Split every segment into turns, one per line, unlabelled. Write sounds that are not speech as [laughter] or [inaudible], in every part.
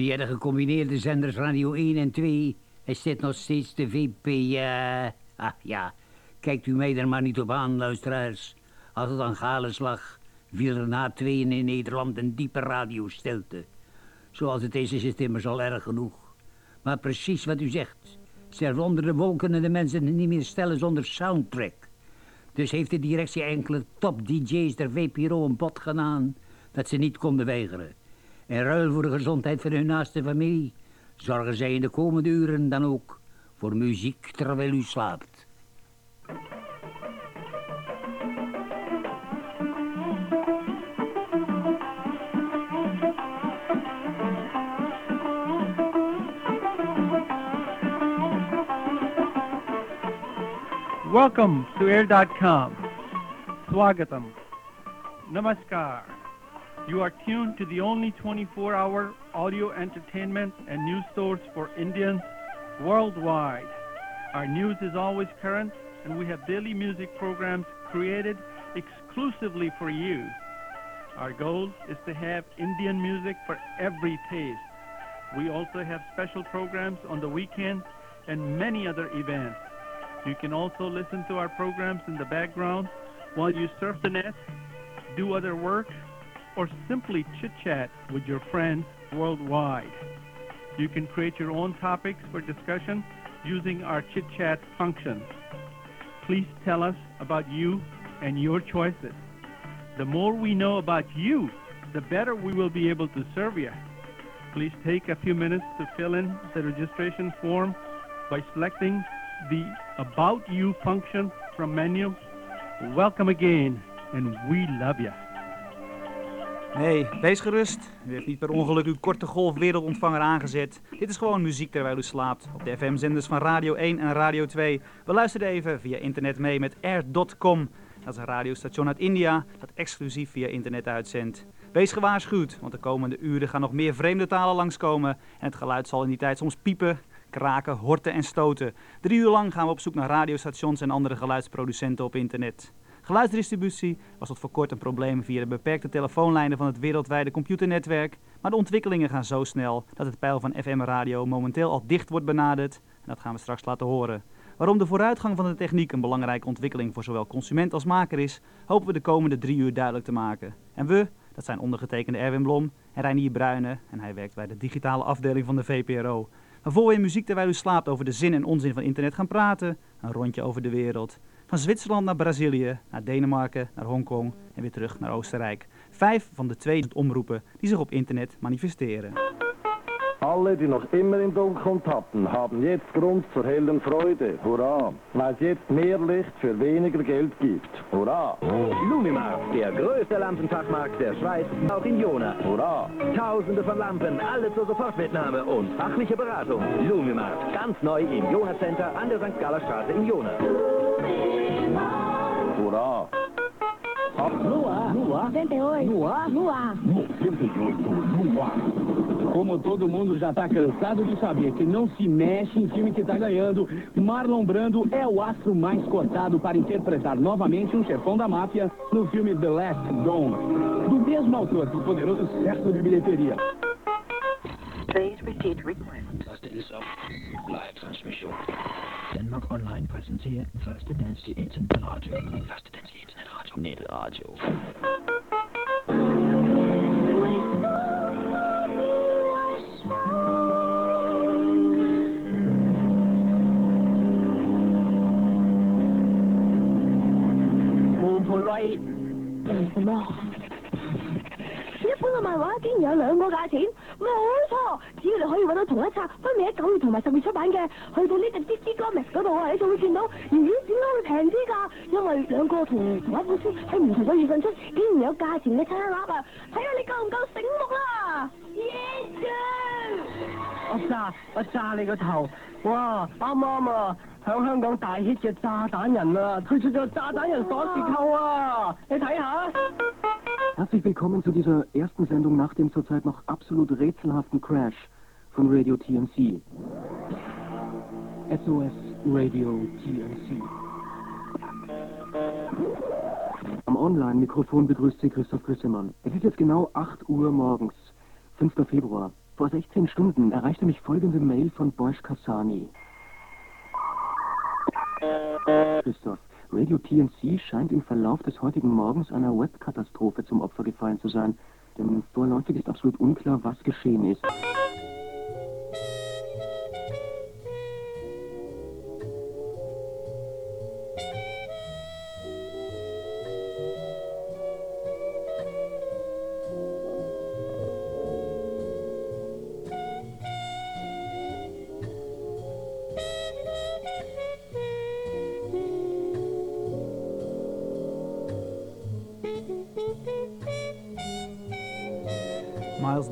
Via de gecombineerde zenders Radio 1 en 2 is dit nog steeds de VP... Uh... Ah ja, kijkt u mij er maar niet op aan, luisteraars. Als het aan Galen slag, viel er na tweeën in Nederland een diepe radiostilte. Zoals het is, is het immers al erg genoeg. Maar precies wat u zegt. Zelfs onder de wolken kunnen de mensen niet meer stellen zonder soundtrack. Dus heeft de directie enkele top-dj's der VPRO een bod gedaan dat ze niet konden weigeren. In ruil voor de gezondheid van hun naaste familie zorgen zij in de komende uren dan ook voor muziek terwijl u slaapt.
Welcome to Air.com. Swagatam. Namaskar. You are tuned to the only 24 hour audio entertainment and news source for Indians worldwide. Our news is always current, and we have daily music programs created exclusively for you. Our goal is to have Indian music for every taste. We also have special programs on the weekends and many other events. You can also listen to our programs in the background while you surf the net, do other work, or simply chit chat with your friends worldwide. You can create your own topics for discussion using our chit chat function. Please tell us about you and your choices. The more we know about you, the better we will be able to serve you. Please take a few minutes to fill in the registration form by selecting the About You function from menu. Welcome again, and we love you.
Nee, wees gerust. U heeft niet per ongeluk uw korte golf wereldontvanger aangezet. Dit is gewoon muziek terwijl u slaapt. Op de FM-zenders van Radio 1 en Radio 2. We luisteren even via internet mee met air.com. Dat is een radiostation uit India dat exclusief via internet uitzendt. Wees gewaarschuwd, want de komende uren gaan nog meer vreemde talen langskomen. En het geluid zal in die tijd soms piepen, kraken, horten en stoten. Drie uur lang gaan we op zoek naar radiostations en andere geluidsproducenten op internet. Geluidsdistributie was tot voor kort een probleem via de beperkte telefoonlijnen van het wereldwijde computernetwerk, maar de ontwikkelingen gaan zo snel dat het pijl van FM-radio momenteel al dicht wordt benaderd en dat gaan we straks laten horen. Waarom de vooruitgang van de techniek een belangrijke ontwikkeling voor zowel consument als maker is, hopen we de komende drie uur duidelijk te maken. En we, dat zijn ondergetekende Erwin Blom en Reinier Bruyne en hij werkt bij de digitale afdeling van de VPRO. Waarvoor we in muziek terwijl u slaapt over de zin en onzin van internet gaan praten, een rondje over de wereld. Van Zwitserland naar Brazilië, naar Denemarken, naar Hongkong en weer terug naar Oostenrijk. Vijf van de 2000 omroepen die zich op internet manifesteren.
Alle, die noch immer im Dunkeln tappen, haben jetzt Grund zur hellen Freude. Hurra! Weil es jetzt mehr Licht für weniger Geld gibt. Hurra!
Lumimar, der größte Lampenfachmarkt der Schweiz, auch in Jona.
Hurra!
Tausende von Lampen, alle zur Sofortmitnahme und fachliche Beratung. Lumimar, ganz neu im Jona Center an der St. Galler Straße in Jona.
Hurra!
No ar, no ar, 78, no ar, no ar.
98 no ar. Como todo mundo já está cansado de saber que não se mexe em time que está ganhando, Marlon Brando é o astro mais cotado para interpretar novamente um chefão da máfia no filme The Last Dome, do mesmo autor do poderoso sucesso de bilheteria.
Please repeat request.
Das ist auf Live-Transmission. Denmark Online præsenterer første danske internetradio. Første danske internetradio. Netradio.
什么？一般嘅漫画竟然有两个价钱， 冇錯！只要你可以揾到同一冊分別喺九月同埋十月出版嘅，去到呢隻 DC Comics 嗰度啊，你就會見到，咦？點解會平啲㗎？因為兩個同同一本書喺唔同嘅月份出，竟然有價錢嘅差額啊！睇下你夠唔夠醒目啦！Yes
我炸我炸你個頭！哇，啱啱啊！响香港大 hit 嘅炸弹人啊，推出咗炸弹人锁匙扣啊！你睇下。
Herzlich willkommen zu dieser ersten Sendung nach dem zurzeit noch absolut rätselhaften Crash von Radio TNC. SOS Radio TNC. Am Online-Mikrofon begrüßt Sie Christoph Grissemann. Es ist jetzt genau 8 Uhr morgens, 5. Februar. Vor 16 Stunden erreichte mich folgende Mail von Boysh Kassani. Christoph, Radio TNC scheint im Verlauf des heutigen Morgens einer Webkatastrophe zum Opfer gefallen zu sein. Denn vorläufig ist absolut unklar, was geschehen ist.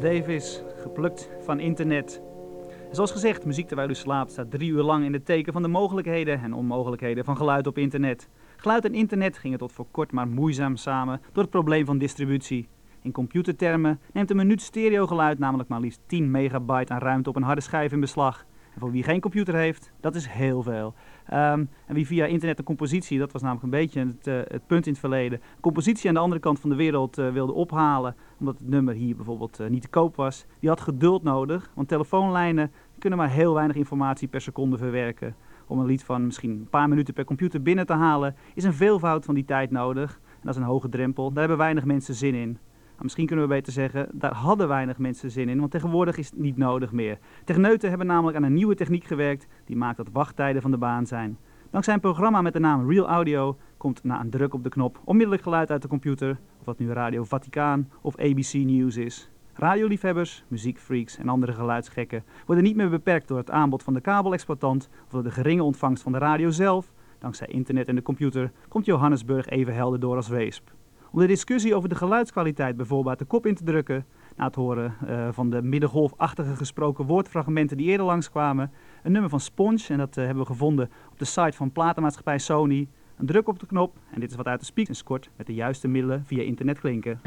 Davis, geplukt van internet. Zoals gezegd, muziek terwijl u slaapt staat drie uur lang in het teken van de mogelijkheden en onmogelijkheden van geluid op internet. Geluid en internet gingen tot voor kort maar moeizaam samen door het probleem van distributie. In computertermen neemt een minuut stereogeluid namelijk maar liefst 10 megabyte aan ruimte op een harde schijf in beslag. En voor wie geen computer heeft, dat is heel veel. Ehm, en wie via internet een compositie, dat was namelijk een beetje het, eh, het punt in het verleden, compositie aan de andere kant van de wereld eh, wilde ophalen, omdat het nummer hier bijvoorbeeld eh, niet te koop was, die had geduld nodig, want telefoonlijnen kunnen maar heel weinig informatie per seconde verwerken. Om een lied van misschien een paar minuten per computer binnen te halen, is een veelvoud van die tijd nodig. En dat is een hoge drempel, daar hebben weinig mensen zin in. Misschien kunnen we beter zeggen, daar hadden weinig mensen zin in, want tegenwoordig is het niet nodig meer. Techneuten hebben namelijk aan een nieuwe techniek gewerkt, die maakt dat wachttijden van de baan zijn. Dankzij een programma met de naam Real Audio komt na een druk op de knop onmiddellijk geluid uit de computer, of dat nu Radio Vaticaan of ABC News is. Radioliefhebbers, muziekfreaks en andere geluidsgekken worden niet meer beperkt door het aanbod van de kabelexploitant of door de geringe ontvangst van de radio zelf. Dankzij internet en de computer komt Johannesburg even helder door als Weesp. Om de discussie over de geluidskwaliteit bijvoorbeeld de kop in te drukken, na het horen uh, van de middengolfachtige gesproken woordfragmenten die eerder langskwamen, een nummer van Sponge, en dat uh, hebben we gevonden op de site van platenmaatschappij Sony. Een druk op de knop en dit is wat uit de speakers kort met de juiste middelen via internet klinken.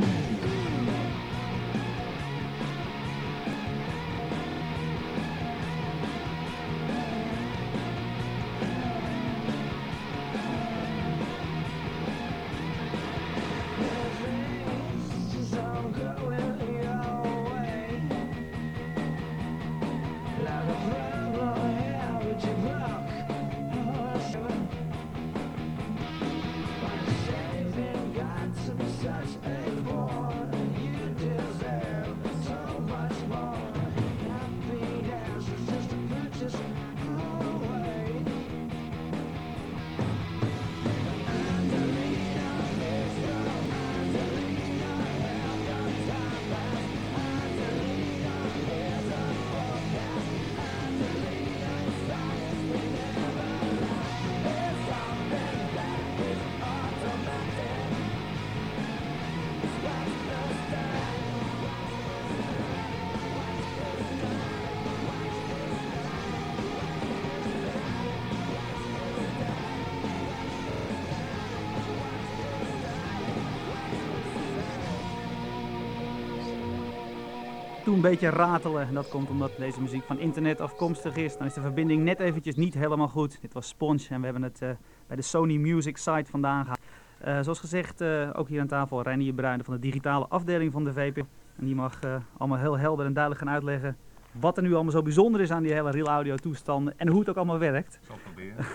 Een beetje ratelen. En dat komt omdat deze muziek van internet afkomstig is. Dan is de verbinding net eventjes niet helemaal goed. Dit was Sponge en we hebben het uh, bij de Sony Music site vandaan gehaald. Uh, zoals gezegd, uh, ook hier aan tafel Reinier Bruinen van de digitale afdeling van de VP. En die mag allemaal heel helder en duidelijk gaan uitleggen wat er nu allemaal zo bijzonder is aan die hele real audio toestanden en hoe het ook allemaal werkt.
Ik zal proberen.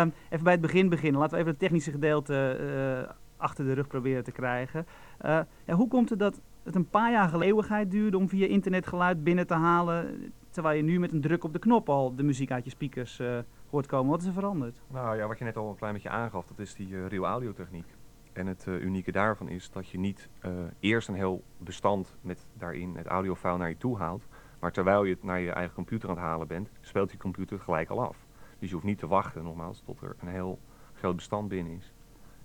um, [laughs] even bij het begin beginnen. Laten we even het technische gedeelte achter de rug proberen te krijgen. ja, hoe komt het dat het een paar jaar eeuwigheid duurde om via internet geluid binnen te halen, terwijl je nu met een druk op de knop al de muziek uit je speakers uh, hoort komen. Wat is er veranderd?
Nou ja, wat je net al een klein beetje aangaf, dat is die uh, real audio techniek. En het uh, unieke daarvan is dat je niet eerst een heel bestand met daarin het audiofile naar je toe haalt, maar terwijl je het naar je eigen computer aan het halen bent, speelt die computer het gelijk al af. Dus je hoeft niet te wachten nogmaals tot er een heel groot bestand binnen is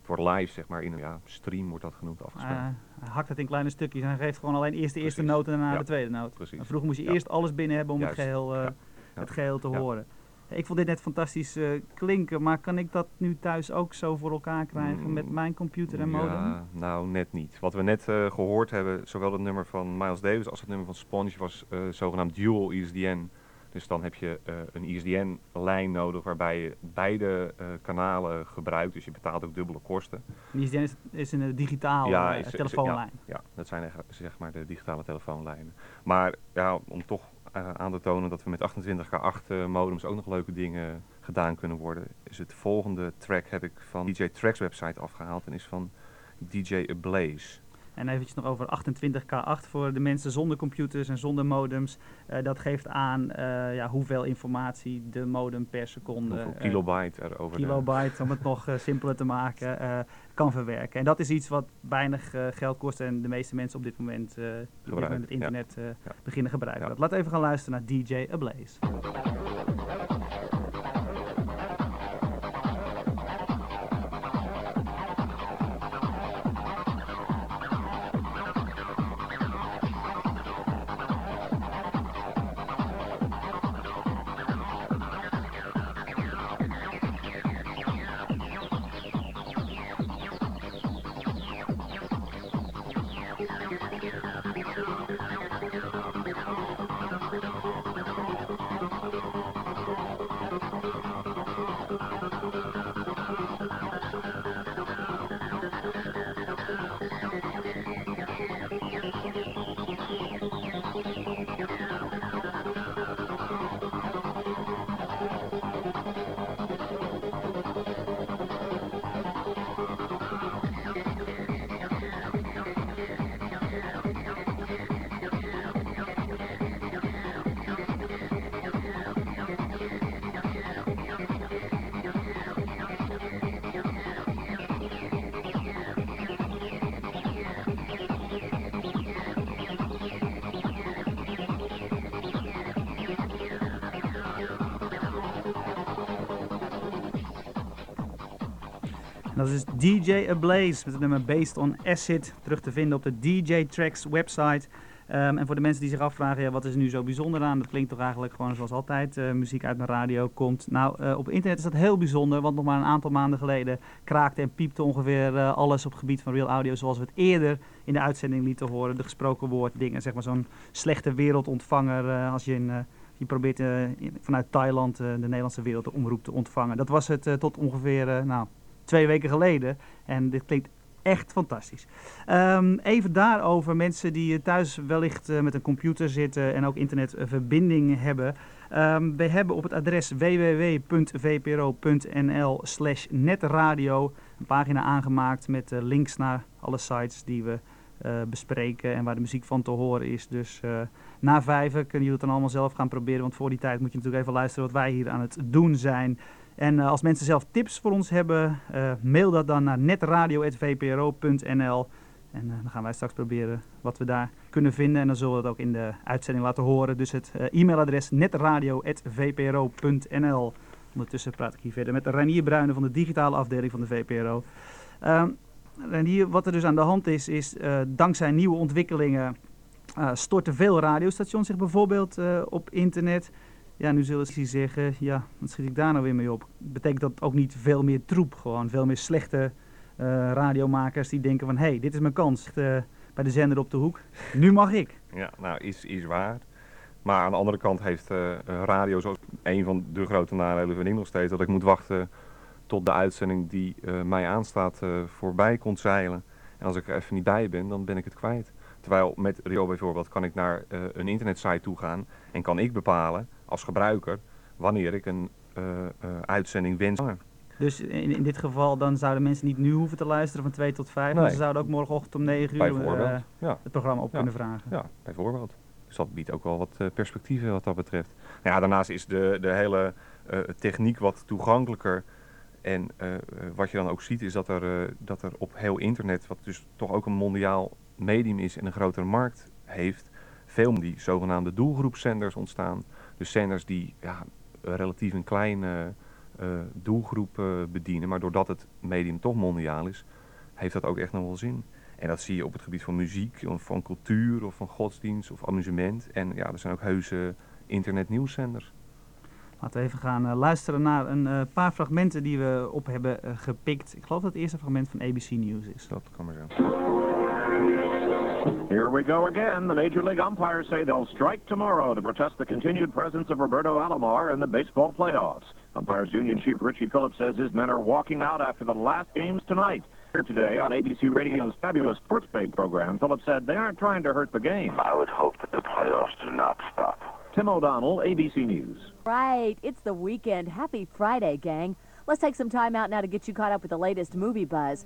voor live, zeg maar, in een ja, stream wordt dat genoemd afgespeeld.
Uh, hij hakt het in kleine stukjes en geeft gewoon alleen eerst de eerste noot en daarna
ja.
de tweede noot.
Precies.
En vroeger moest je
ja.
eerst alles binnen hebben om
Juist.
het geheel, uh,
ja.
het geheel te horen. Ik vond dit net fantastisch uh, klinken, maar kan ik dat nu thuis ook zo voor elkaar krijgen mm, met mijn computer en modem?
Ja, nou net niet. Wat we net uh, gehoord hebben, zowel het nummer van Miles Davis als het nummer van Sponge was zogenaamd dual ISDN. Dus dan heb je uh, een ISDN-lijn nodig waarbij je beide uh, kanalen gebruikt. Dus je betaalt ook dubbele kosten.
Een ISDN is, is een digitale ja, is, telefoonlijn?
Ja, ja, dat zijn zeg maar de digitale telefoonlijnen. Maar ja, om toch uh, aan te tonen dat we met 28K8 modems ook nog leuke dingen gedaan kunnen worden, is het volgende track heb ik van DJ Tracks website afgehaald en is van DJ Ablaze.
En eventjes nog over 28K8 voor de mensen zonder computers en zonder modems. Uh, dat geeft aan uh, ja, hoeveel informatie de modem per seconde...
Hoeveel uh, kilobyte er over
Kilobyte, om het nog simpeler te maken, kan verwerken. En dat is iets wat weinig geld kost en de meeste mensen op dit moment, op dit moment het internet ja. Ja. beginnen gebruiken. Laten we even gaan luisteren naar DJ Ablaze. Dat is DJ Ablaze met het nummer Based on Acid. Terug te vinden op de DJ Tracks website. Um, en voor de mensen die zich afvragen, ja, wat is er nu zo bijzonder aan? Dat klinkt toch eigenlijk gewoon zoals altijd, uh, muziek uit mijn radio komt. Nou, uh, op internet is dat heel bijzonder, want nog maar een aantal maanden geleden kraakte en piepte ongeveer uh, alles op het gebied van real audio, zoals we het eerder in de uitzending lieten horen. De gesproken woord dingen, zeg maar zo'n slechte wereldontvanger als je in... je probeert vanuit Thailand de Nederlandse wereldomroep te ontvangen. Dat was het tot ongeveer, nou, twee weken geleden. En dit klinkt echt fantastisch. Um, even daarover, mensen die thuis wellicht uh, met een computer zitten en ook internetverbinding hebben. Um, we hebben op het adres www.vpro.nl slash netradio een pagina aangemaakt met uh, links naar alle sites die we bespreken en waar de muziek van te horen is. Dus na vijven kunnen jullie het dan allemaal zelf gaan proberen, want voor die tijd moet je natuurlijk even luisteren wat wij hier aan het doen zijn. En uh, als mensen zelf tips voor ons hebben, uh, mail dat dan naar netradio.vpro.nl. En uh, dan gaan wij straks proberen wat we daar kunnen vinden. En dan zullen we het ook in de uitzending laten horen. Dus het e-mailadres netradio.vpro.nl. Ondertussen praat ik hier verder met Renier Bruinen van de digitale afdeling van de VPRO. Ehm, Renier, wat er dus aan de hand is, is dankzij nieuwe ontwikkelingen storten veel radiostations zich bijvoorbeeld op internet. Ja, nu zullen ze zeggen, ja, wat schiet ik daar nou weer mee op? Betekent dat ook niet veel meer troep, gewoon veel meer slechte uh, radiomakers die denken van, hé, hey, dit is mijn kans uh, bij de zender op de hoek, [laughs] nu mag ik.
Ja, nou, is, is waar. Maar aan de andere kant heeft uh, radio zo een van de grote nadelen vind ik nog steeds, dat ik moet wachten tot de uitzending die mij aanstaat voorbij komt zeilen. En als ik er even niet bij ben, dan ben ik het kwijt. Terwijl met Rio bijvoorbeeld kan ik naar een internetsite toe gaan en kan ik bepalen als gebruiker wanneer ik een uh, uh, uitzending wens.
Dus in, in, dit geval dan zouden mensen niet nu hoeven te luisteren van 2 tot 5, nee. maar ze zouden ook morgenochtend om 9 uur uh, ja. het programma op
ja.
kunnen vragen.
Ja, bijvoorbeeld. Dus dat biedt ook wel wat perspectieven wat dat betreft. Nou ja, daarnaast is de, de hele techniek wat toegankelijker. En wat je dan ook ziet is dat er, dat er op heel internet, wat dus toch ook een mondiaal medium is en een grotere markt heeft, veel die zogenaamde doelgroepzenders ontstaan. Dus zenders die ja, relatief een kleine uh, doelgroep uh, bedienen. Maar doordat het medium toch mondiaal is, heeft dat ook echt nog wel zin. En dat zie je op het gebied van muziek, of van cultuur, of van godsdienst, of amusement. En ja, er zijn ook heuse internetnieuwszenders.
Laten we even gaan uh, luisteren naar een uh, paar fragmenten die we op hebben uh, gepikt. Ik geloof dat het eerste fragment van ABC News is.
Dat kan maar zo.
Here we go again. The Major League umpires say they'll strike tomorrow to protest the continued presence of Roberto Alomar in the baseball playoffs. Umpires Union Chief Richie Phillips says his men are walking out after the last games tonight. Here today on ABC Radio's fabulous Sports Page program, Phillips said they aren't trying to hurt the game.
I would hope that the playoffs do not stop.
Tim O'Donnell, ABC News.
Right, it's the weekend. Happy Friday, gang. Let's take some time out now to get you caught up with the latest movie buzz.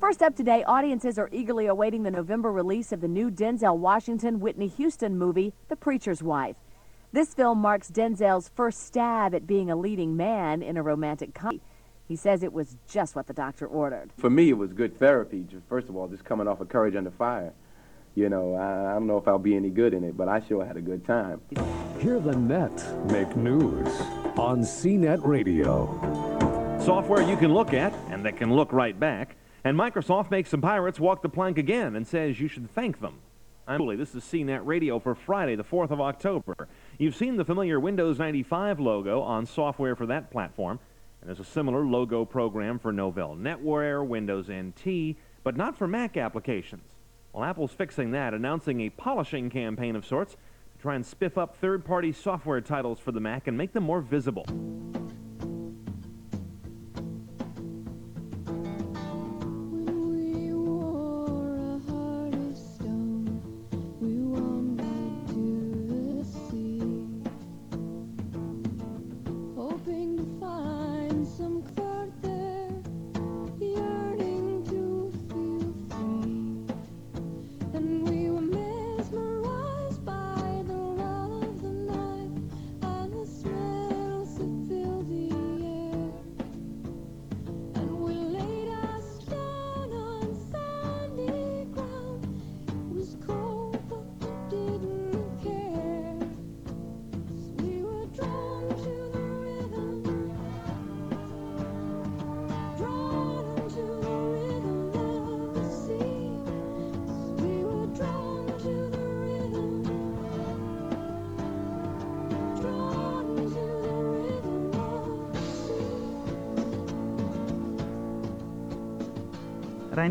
First up today, audiences are eagerly awaiting the November release of the new Denzel Washington Whitney Houston movie, The Preacher's Wife. This film marks Denzel's first stab at being a leading man in a romantic comedy. He says it was just what the doctor ordered.
For me, it was good therapy. Just- First of all, just coming off of Courage Under Fire. You know, I, I don't know if I'll be any good in it, but I sure had a good time.
Hear the net make news on CNET Radio.
Software you can look at and that can look right back. And Microsoft makes some pirates walk the plank again and says you should thank them. I'm Lee. This is CNET Radio for Friday, the 4th of October. You've seen the familiar Windows 95 logo on software for that platform. And there's a similar logo program for Novell NetWare, Windows NT, but not for Mac applications. Well, Apple's fixing that, announcing a polishing campaign of sorts to try and spiff up third-party software titles for the Mac and make them more visible.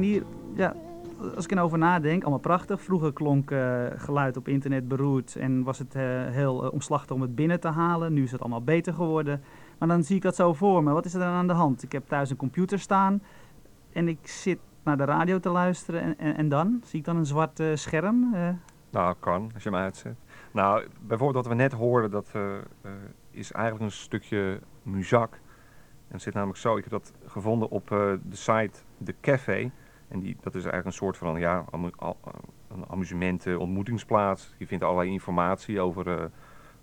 Sea.
Reinier, ja, als ik erover nadenk, allemaal prachtig. Vroeger klonk eh, geluid op internet beroerd en was het eh, heel eh, omslachtig om het binnen te halen. Nu is het allemaal beter geworden. Maar dan zie ik dat zo voor me. Wat is er dan aan de hand? Ik heb thuis een computer staan en ik zit naar de radio te luisteren en, en, en dan? Zie ik dan een zwart scherm?
Nou, kan, als je hem uitzet. Nou, bijvoorbeeld wat we net hoorden, dat is eigenlijk een stukje muzak. En het zit namelijk zo, ik heb dat gevonden op de site De Café. En die, dat is eigenlijk een soort van, ja, amu- eh, een amusement ontmoetingsplaats. Je vindt allerlei informatie over eh,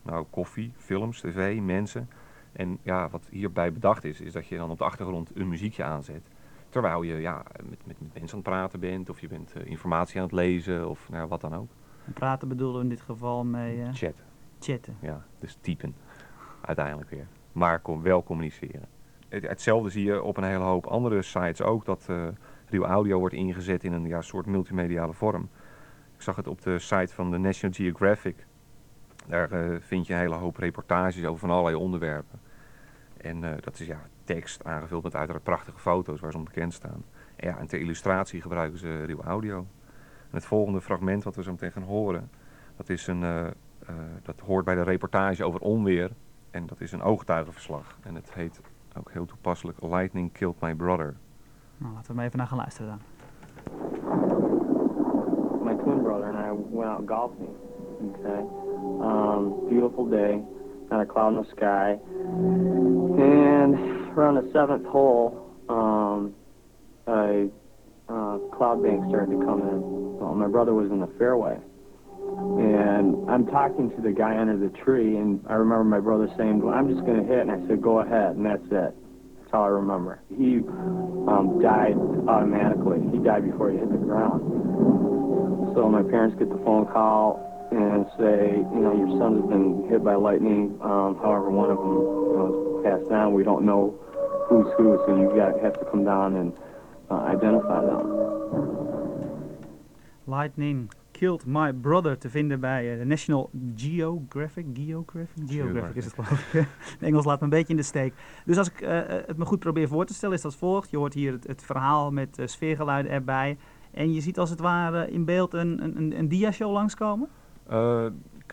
nou, koffie, films, tv, mensen. En ja, wat hierbij bedacht is, is dat je dan op de achtergrond een muziekje aanzet. Terwijl je ja, met, met, met mensen aan het praten bent, of je bent eh, informatie aan het lezen, of nou, wat dan ook.
praten bedoelen we in dit geval mee eh,
Chatten.
chatten.
Ja, dus typen. Uiteindelijk weer. Maar kom, wel communiceren. Het, hetzelfde zie je op een hele hoop andere sites ook. Dat Real Audio wordt ingezet in een ja, soort multimediale vorm. Ik zag het op de site van de National Geographic. Daar eh, vind je een hele hoop reportages over van allerlei onderwerpen. En eh, dat is ja, tekst aangevuld met uiteraard prachtige foto's waar ze onbekend staan. En, ja, en ter illustratie gebruiken ze Real Audio. Het volgende fragment wat we zo meteen gaan horen, dat, is een, eh, dat hoort bij de reportage over onweer. En dat is een ooggetuigenverslag. En het heet ook heel toepasselijk Lightning Killed My Brother.
Nou, laten we maar even naar gaan luisteren dan.
my twin brother and I went out golfing. Okay. Um, beautiful day, not a cloud in the sky. And around the seventh hole, um, a uh, cloud bank started to come in. Well, my brother was in the fairway. And I'm talking to the guy under the tree, and I remember my brother saying, well, I'm just going to hit. And I said, go ahead, and that's it. All I remember. He um, died automatically. He died before he hit the ground. So my parents get the phone call and say, you know, your son has been hit by lightning. Um, however, one of them you know, passed on. We don't know who's who, so you got have to come down and uh, identify them.
Lightning Killed My Brother te vinden bij eh, de National Geographic. Geographic? Geographic is het geloof ik. [laughs] Engels laat me een beetje in de steek. Dus als ik eh, het me goed probeer voor te stellen is dat volgt. Je hoort hier het, het verhaal met eh, sfeergeluiden erbij. En je ziet als het ware in beeld een, een, een, dia-show langskomen?
Eh,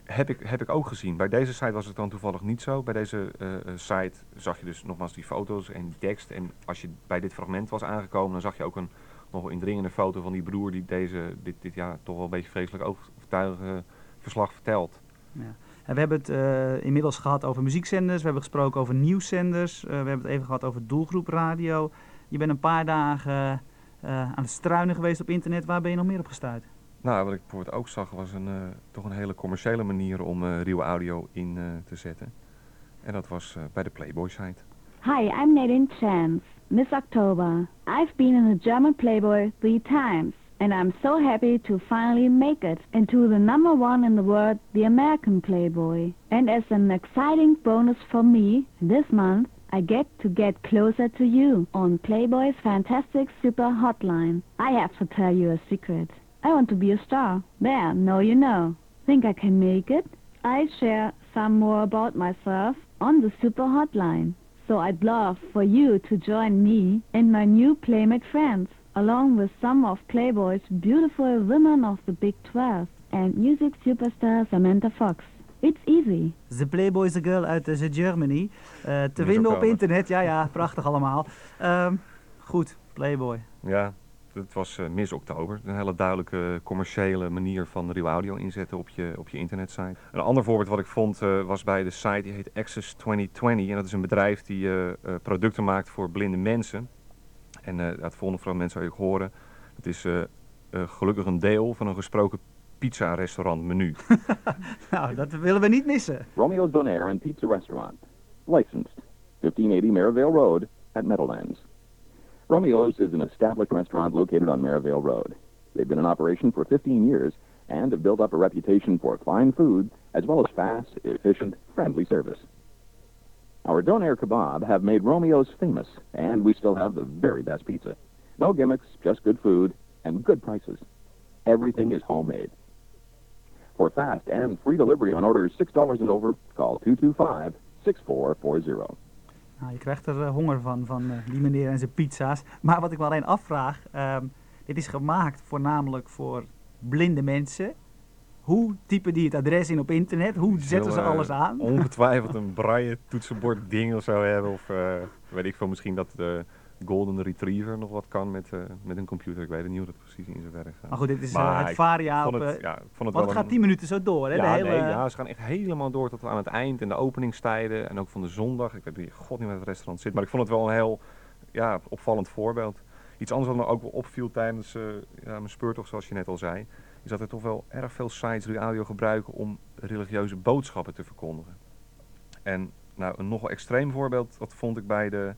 heb, ik, heb ik ook gezien. Bij deze site was het dan toevallig niet zo. Bij deze eh, eh, site zag je dus nogmaals die foto's en die tekst. En als je bij dit fragment was aangekomen, dan zag je ook een nog een indringende foto van die broer die deze, dit, dit ja, toch wel een beetje vreselijk overtuigende verslag vertelt.
Ja. En we hebben het eh, inmiddels gehad over muziekzenders, we hebben gesproken over nieuwszenders, eh, we hebben het even gehad over doelgroepradio. Je bent een paar dagen eh, aan het struinen geweest op internet. Waar ben je nog meer op gestuurd?
Nou, wat ik bijvoorbeeld ook zag was een, eh, toch een hele commerciële manier om eh Rio Audio in eh, te zetten. En dat was eh, bij de Playboy site.
Hi, I'm Nadine Chance, Miss October. I've been in the German Playboy three times, and I'm so happy to finally make it into the number one in the world, the American Playboy. And as an exciting bonus for me, this month I get to get closer to you on Playboy's fantastic super hotline. I have to tell you a secret. I want to be a star. There, now you know. Think I can make it? I share some more about myself on the super hotline. So I'd love for you to join me and my new Playmate friends, along with some of Playboy's beautiful women of the Big 12 and music superstar Samantha Fox. It's easy.
The Playboy is a girl uit uh, Germany. Eh, te vinden op internet. Ja, ja, prachtig allemaal. Ehm, goed, Playboy.
Ja, het was eh, Miss Oktober. Een hele duidelijke commerciële manier van Rio Audio inzetten op je, op je internetsite. Een ander voorbeeld wat ik vond eh, was bij de site die heet Access 2020. En dat is een bedrijf die eh, eh, producten maakt voor blinde mensen. En eh, het volgende fragment zou je ook horen. Het is eh, eh, gelukkig een deel van een gesproken pizza-restaurant menu. [laughs] [laughs]
nou, dat willen we niet missen.
Romeo's Bonaire and Pizza Restaurant. Licensed. 1580 Maryvale Road at Meadowlands. Romeo's is an established restaurant located on Maryvale Road. They've been in operation for 15 years and have built up a reputation for fine food as well as fast, efficient, friendly service. Our Donair kebab have made Romeo's famous, and we still have the very best pizza. No gimmicks, just good food and good prices. Everything is homemade. For fast and free delivery on orders $6 and over, call 225-6440.
Nou, je krijgt er eh, honger van, van eh, die meneer en zijn pizza's. Maar wat ik me alleen afvraag, ehm, dit is gemaakt voornamelijk voor blinde mensen. Hoe typen die het adres in op internet? Hoe zetten ze alles aan?
Ongetwijfeld [laughs] een braille toetsenbord ding of zo hebben. Of eh, weet ik veel, misschien dat de Golden Retriever nog wat kan met, eh, met een computer. Ik weet het niet hoe dat precies in zijn werk gaat.
Maar goed, dit is eh, het varia op...
het-
eh,
ja, het
want het gaat
een-
10 minuten zo door, hè?
Ja,
de hele,
nee, ja, ze gaan echt helemaal door tot aan het eind en de openingstijden en ook van de zondag. Ik weet niet, god niet waar het restaurant zit, maar ik vond het wel een heel ja, opvallend voorbeeld. Iets anders wat me ook wel opviel tijdens ja, mijn speurtocht, zoals je net al zei, is dat er toch wel erg veel sites die audio gebruiken om religieuze boodschappen te verkondigen. En nou, een nogal extreem voorbeeld, dat vond ik bij de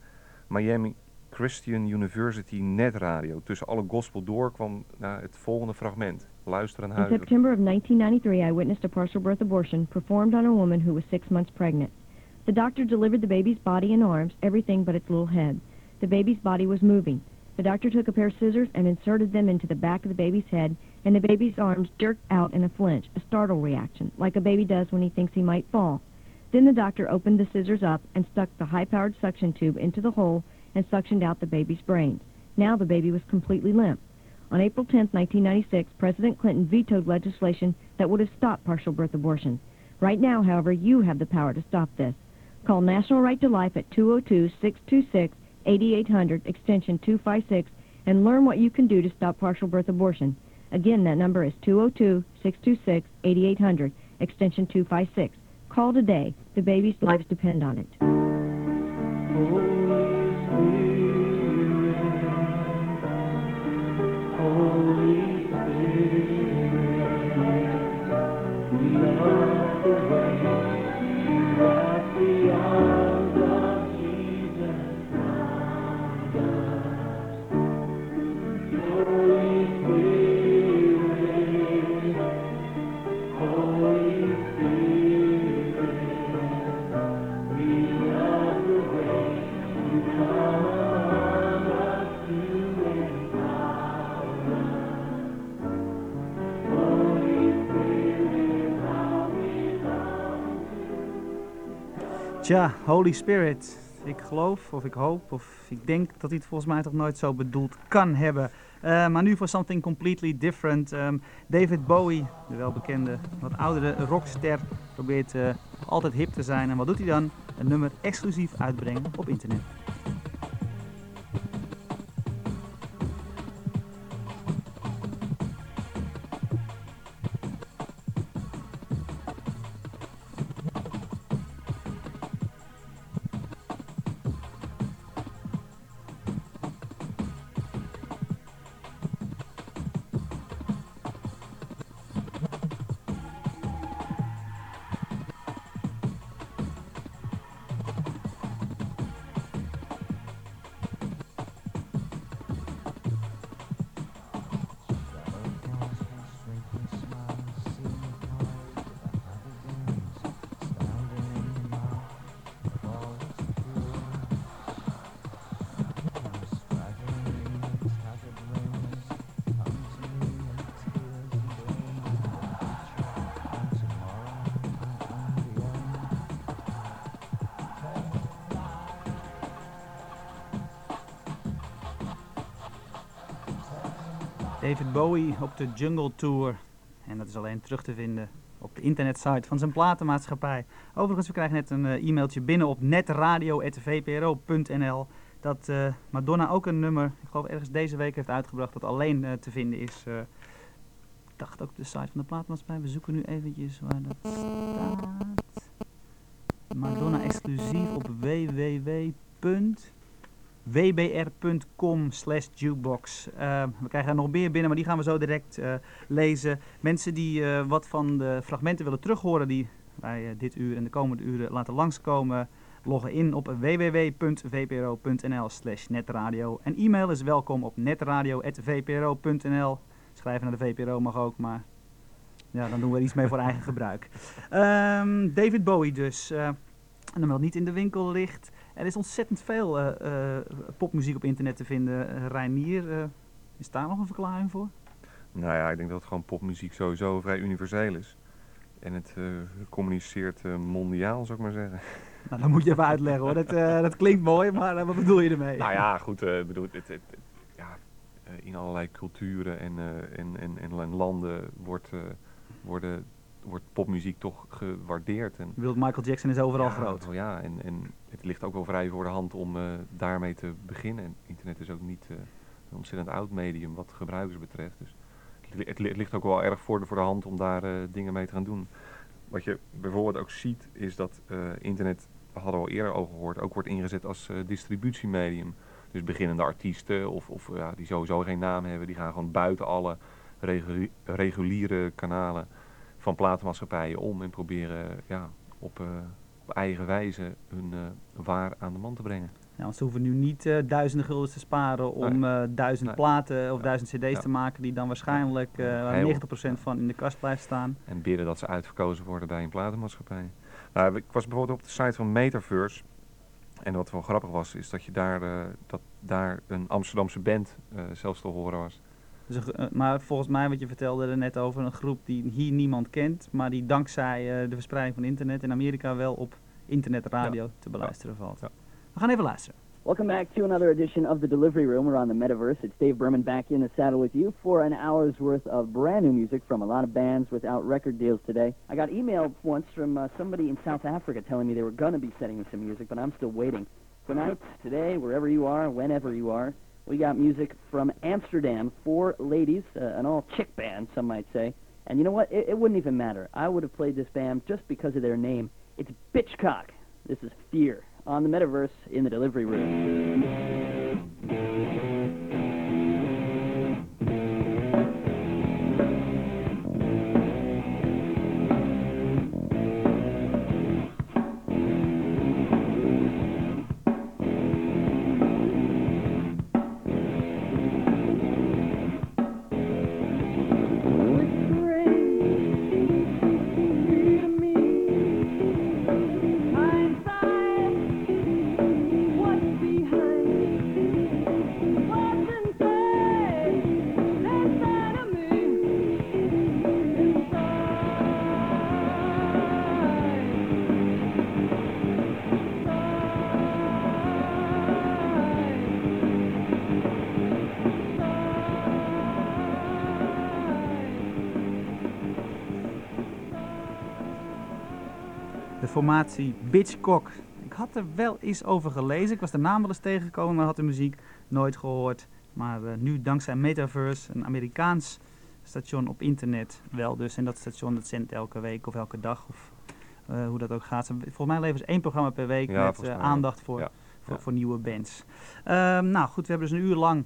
Miami Christian University netradio. Tussen alle gospel door kwam nou, het volgende fragment. Luister en
In. September of 1993, I witnessed a partial birth abortion performed on a woman who was six months pregnant. The doctor delivered the baby's body and arms, everything but its little head. The baby's body was moving. The doctor took a pair of scissors and inserted them into the back of the baby's head, and the baby's arms jerked out in a flinch, a startle reaction, like a baby does when he thinks he might fall. Then the doctor opened the scissors up and stuck the high-powered suction tube into the hole and suctioned out the baby's brains. Now the baby was completely limp. On April 10, 1996, President Clinton vetoed legislation that would have stopped partial birth abortion. Right now, however, you have the power to stop this. Call National Right to Life at 202-626-8800, extension 256, and learn what you can do to stop partial birth abortion. Again, that number is 202-626-8800, extension 256. Call today. The baby's lives depend on it.
Tja, Holy Spirit. Ik geloof, of ik hoop, of ik denk dat hij het volgens mij toch nooit zo bedoeld kan hebben. Eh, maar nu voor something completely different. Ehm, David Bowie, de welbekende, wat oudere rockster, probeert eh, altijd hip te zijn. En wat doet hij dan? Een nummer exclusief uitbrengen op internet. David Bowie op de Jungle Tour. En dat is alleen terug te vinden op de internetsite van zijn platenmaatschappij. Overigens, we krijgen net een eh, e-mailtje binnen op netradio.vpro.nl dat eh, Madonna ook een nummer, ik geloof ergens deze week heeft uitgebracht, dat alleen eh, te vinden is. ik dacht ook op de site van de platenmaatschappij. We zoeken nu eventjes waar dat staat. Madonna exclusief op www.wbr.com slash jukebox. Eh, we krijgen er nog meer binnen, maar die gaan we zo direct eh, lezen. Mensen die eh, wat van de fragmenten willen terughoren die wij eh, dit uur en de komende uren laten langskomen, loggen in op www.vpro.nl slash netradio. En e-mail is welkom op netradio.vpro.nl. Schrijven naar de VPRO mag ook, maar ja, dan doen we er iets mee voor eigen gebruik. Ehm, David Bowie dus. Eh, een nummer dat niet in de winkel ligt. Er is ontzettend veel eh, eh, popmuziek op internet te vinden. Uh, Reinier, eh, is daar nog een verklaring voor?
Nou ja, ik denk dat het gewoon popmuziek sowieso vrij universeel is. En het eh, communiceert eh, mondiaal, zou ik maar zeggen. [laughs]
Nou, dan moet je even uitleggen hoor. Dat, eh, dat klinkt mooi, maar eh, wat bedoel je ermee?
Nou ja, goed, eh, bedoel, het, het, het- ja, eh, in allerlei culturen en, eh, en, en, en, en landen wordt, eh, worden, wordt popmuziek toch gewaardeerd. En,
Michael Jackson is overal
ja,
groot.
wel Ja, en, en het ligt ook wel vrij voor de hand om eh, daarmee te beginnen. En internet is ook niet eh, een ontzettend oud medium wat gebruikers betreft. Dus het, li- het, li- het ligt ook wel erg voor de, voor de hand om daar eh, dingen mee te gaan doen. Wat je bijvoorbeeld ook ziet, is dat internet, we hadden we al eerder over gehoord, ook wordt ingezet als distributiemedium. Dus beginnende artiesten of, of ja, die sowieso geen naam hebben, die gaan gewoon buiten alle reguli- reguliere kanalen van platenmaatschappijen om en proberen ja, op, eh, op eigen wijze hun eh, waar aan de man te brengen.
Ja, want ze hoeven nu niet eh, duizenden guldens te sparen om duizend
Nee.
platen of duizend cd's
Ja.
te maken die dan waarschijnlijk eh, waar
Heel-
90% van in de kast blijft staan.
En bidden dat ze uitverkozen worden bij een platenmaatschappij. Nou, ik was bijvoorbeeld op de site van Metaverse. En wat wel grappig was, is dat je daar, dat daar een Amsterdamse band zelfs te horen was.
Dus eh, maar volgens mij, wat je vertelde er net over, een groep die hier niemand kent, maar die dankzij eh, de verspreiding van internet in Amerika wel op internetradio te beluisteren valt. We gaan even luisteren.
Welcome back to another edition of the Delivery Room. We're on the Metaverse. It's Dave Berman back in the saddle with you for an hour's worth of brand new music from a lot of bands without record deals today. I got email once from uh, somebody in South Africa telling me they were going to be sending me some music, but I'm still waiting. Tonight, today, wherever you are, whenever you are, we got music from Amsterdam, four ladies, uh, an all chick band, some might say. And you know what? It, it wouldn't even matter. I would have played this band just because of their name. It's Bitchcock. This is Fear on the Metaverse in the Delivery Room.
Formatie Bitchcock. Ik had er wel eens over gelezen. Ik was de naam wel eens tegengekomen, maar had de muziek nooit gehoord. Maar eh, nu dankzij Metaverse, een Amerikaans station op internet wel dus. En dat station dat zendt elke week of elke dag of eh, hoe dat ook gaat. Volgens mij leveren ze één programma per week
Ja,
met eh, aandacht voor,
Ja.
voor,
Ja.
voor nieuwe bands. Ehm, nou goed, we hebben dus een uur lang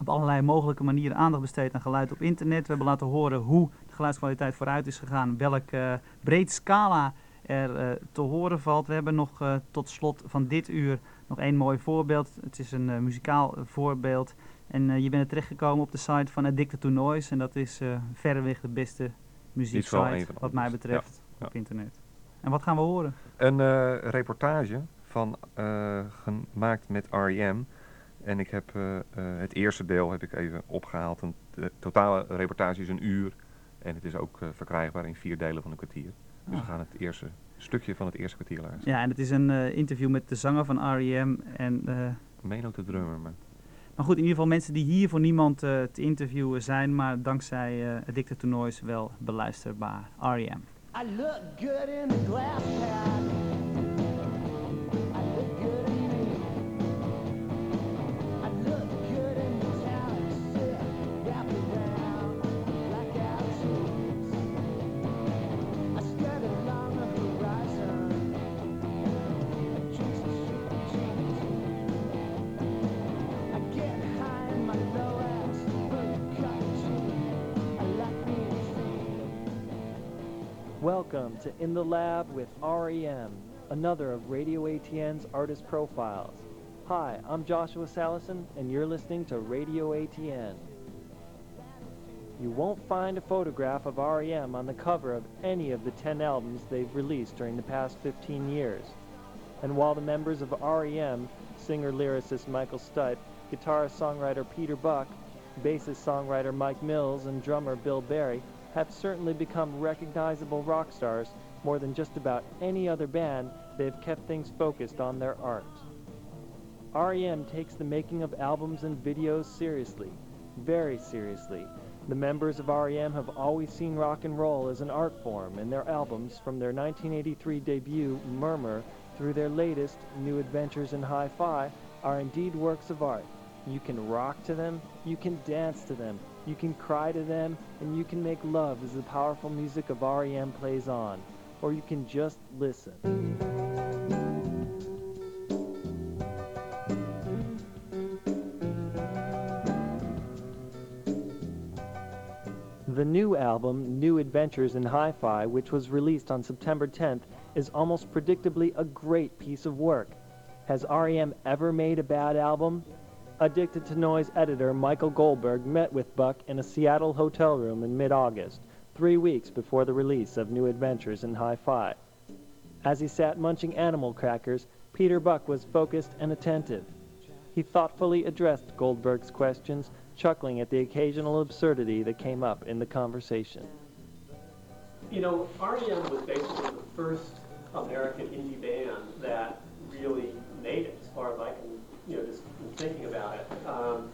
op allerlei mogelijke manieren aandacht besteed aan geluid op internet. We hebben laten horen hoe de geluidskwaliteit vooruit is gegaan, welk eh, breed scala er eh, te horen valt. We hebben nog eh, tot slot van dit uur nog één mooi voorbeeld. Het is een eh, muzikaal voorbeeld. En je bent er terechtgekomen op de site van Addicted to Noise. En dat is verreweg de beste muzieksite, wat mij betreft,
Ja,
op internet. En wat gaan we horen?
Een reportage van, gemaakt met R.E.M. En ik heb het eerste deel heb ik even opgehaald. Een, de totale reportage is een uur. En het is ook verkrijgbaar in vier delen van een kwartier. Dus we gaan het eerste stukje van het eerste kwartier luisteren.
Ja, en het is een eh, interview met de zanger van R.E.M. En, eh,
Meen ook de drummer, maar...
maar goed, in ieder geval mensen die hier voor niemand eh, te interviewen zijn, maar dankzij eh Addicted to Noise wel beluisterbaar. R.E.M.
I look good in the glass
Welcome to In the Lab with REM, another of Radio ATN's artist profiles. Hi, I'm Joshua Salison, and you're listening to Radio ATN. You won't find a photograph of REM on the cover of any of the 10 albums they've released during the past 15 years. And while the members of REM, singer-lyricist Michael Stutt, guitarist-songwriter Peter Buck, bassist-songwriter Mike Mills, and drummer Bill Berry have certainly become recognizable rock stars, more than just about any other band, they've kept things focused on their art. REM takes the making of albums and videos seriously, very seriously. The members of REM have always seen rock and roll as an art form, and their albums, from their 1983 debut, Murmur, through their latest, New Adventures in Hi-Fi, are indeed works of art. You can rock to them, you can dance to them, you can cry to them, and you can make love as the powerful music of REM plays on. Or you can just listen. The new album, New Adventures in Hi-Fi, which was released on September 10th, is almost predictably a great piece of work. Has REM ever made a bad album? Addicted to Noise editor Michael Goldberg met with Buck in a Seattle hotel room in mid-August, three weeks before the release of New Adventures in Hi-Fi. As he sat munching animal crackers, Peter Buck was focused and attentive. He thoughtfully addressed Goldberg's questions, chuckling at the occasional absurdity that came up in the conversation.
You know, REM was basically the first American indie band that really made it, as far as I can, you know, thinking about it. Um,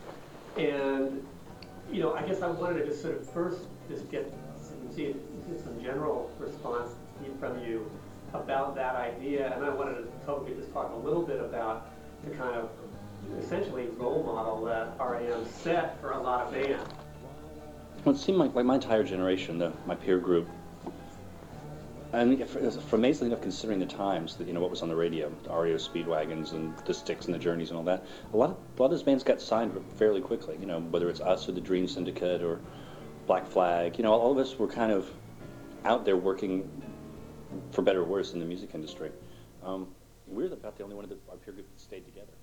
and, you know, I guess I wanted to just sort of first just get some, see, some general response from you about that idea, and I wanted to hopefully just talk a little bit about the kind of essentially role model that RAM set for a lot of bands.
Well, it seemed like, like my entire generation, the, my peer group, and if- it's amazingly enough, considering the times, that you know what was on the radio, the REO Speedwagons and the Sticks and the Journeys and all that, a lot of a lot of those bands got signed fairly quickly. You know, whether it's us or the Dream Syndicate or Black Flag, you know, all of us were kind of out there working, for better or worse, in the music industry. Um, we were about the only one of the, our peer group that stayed together.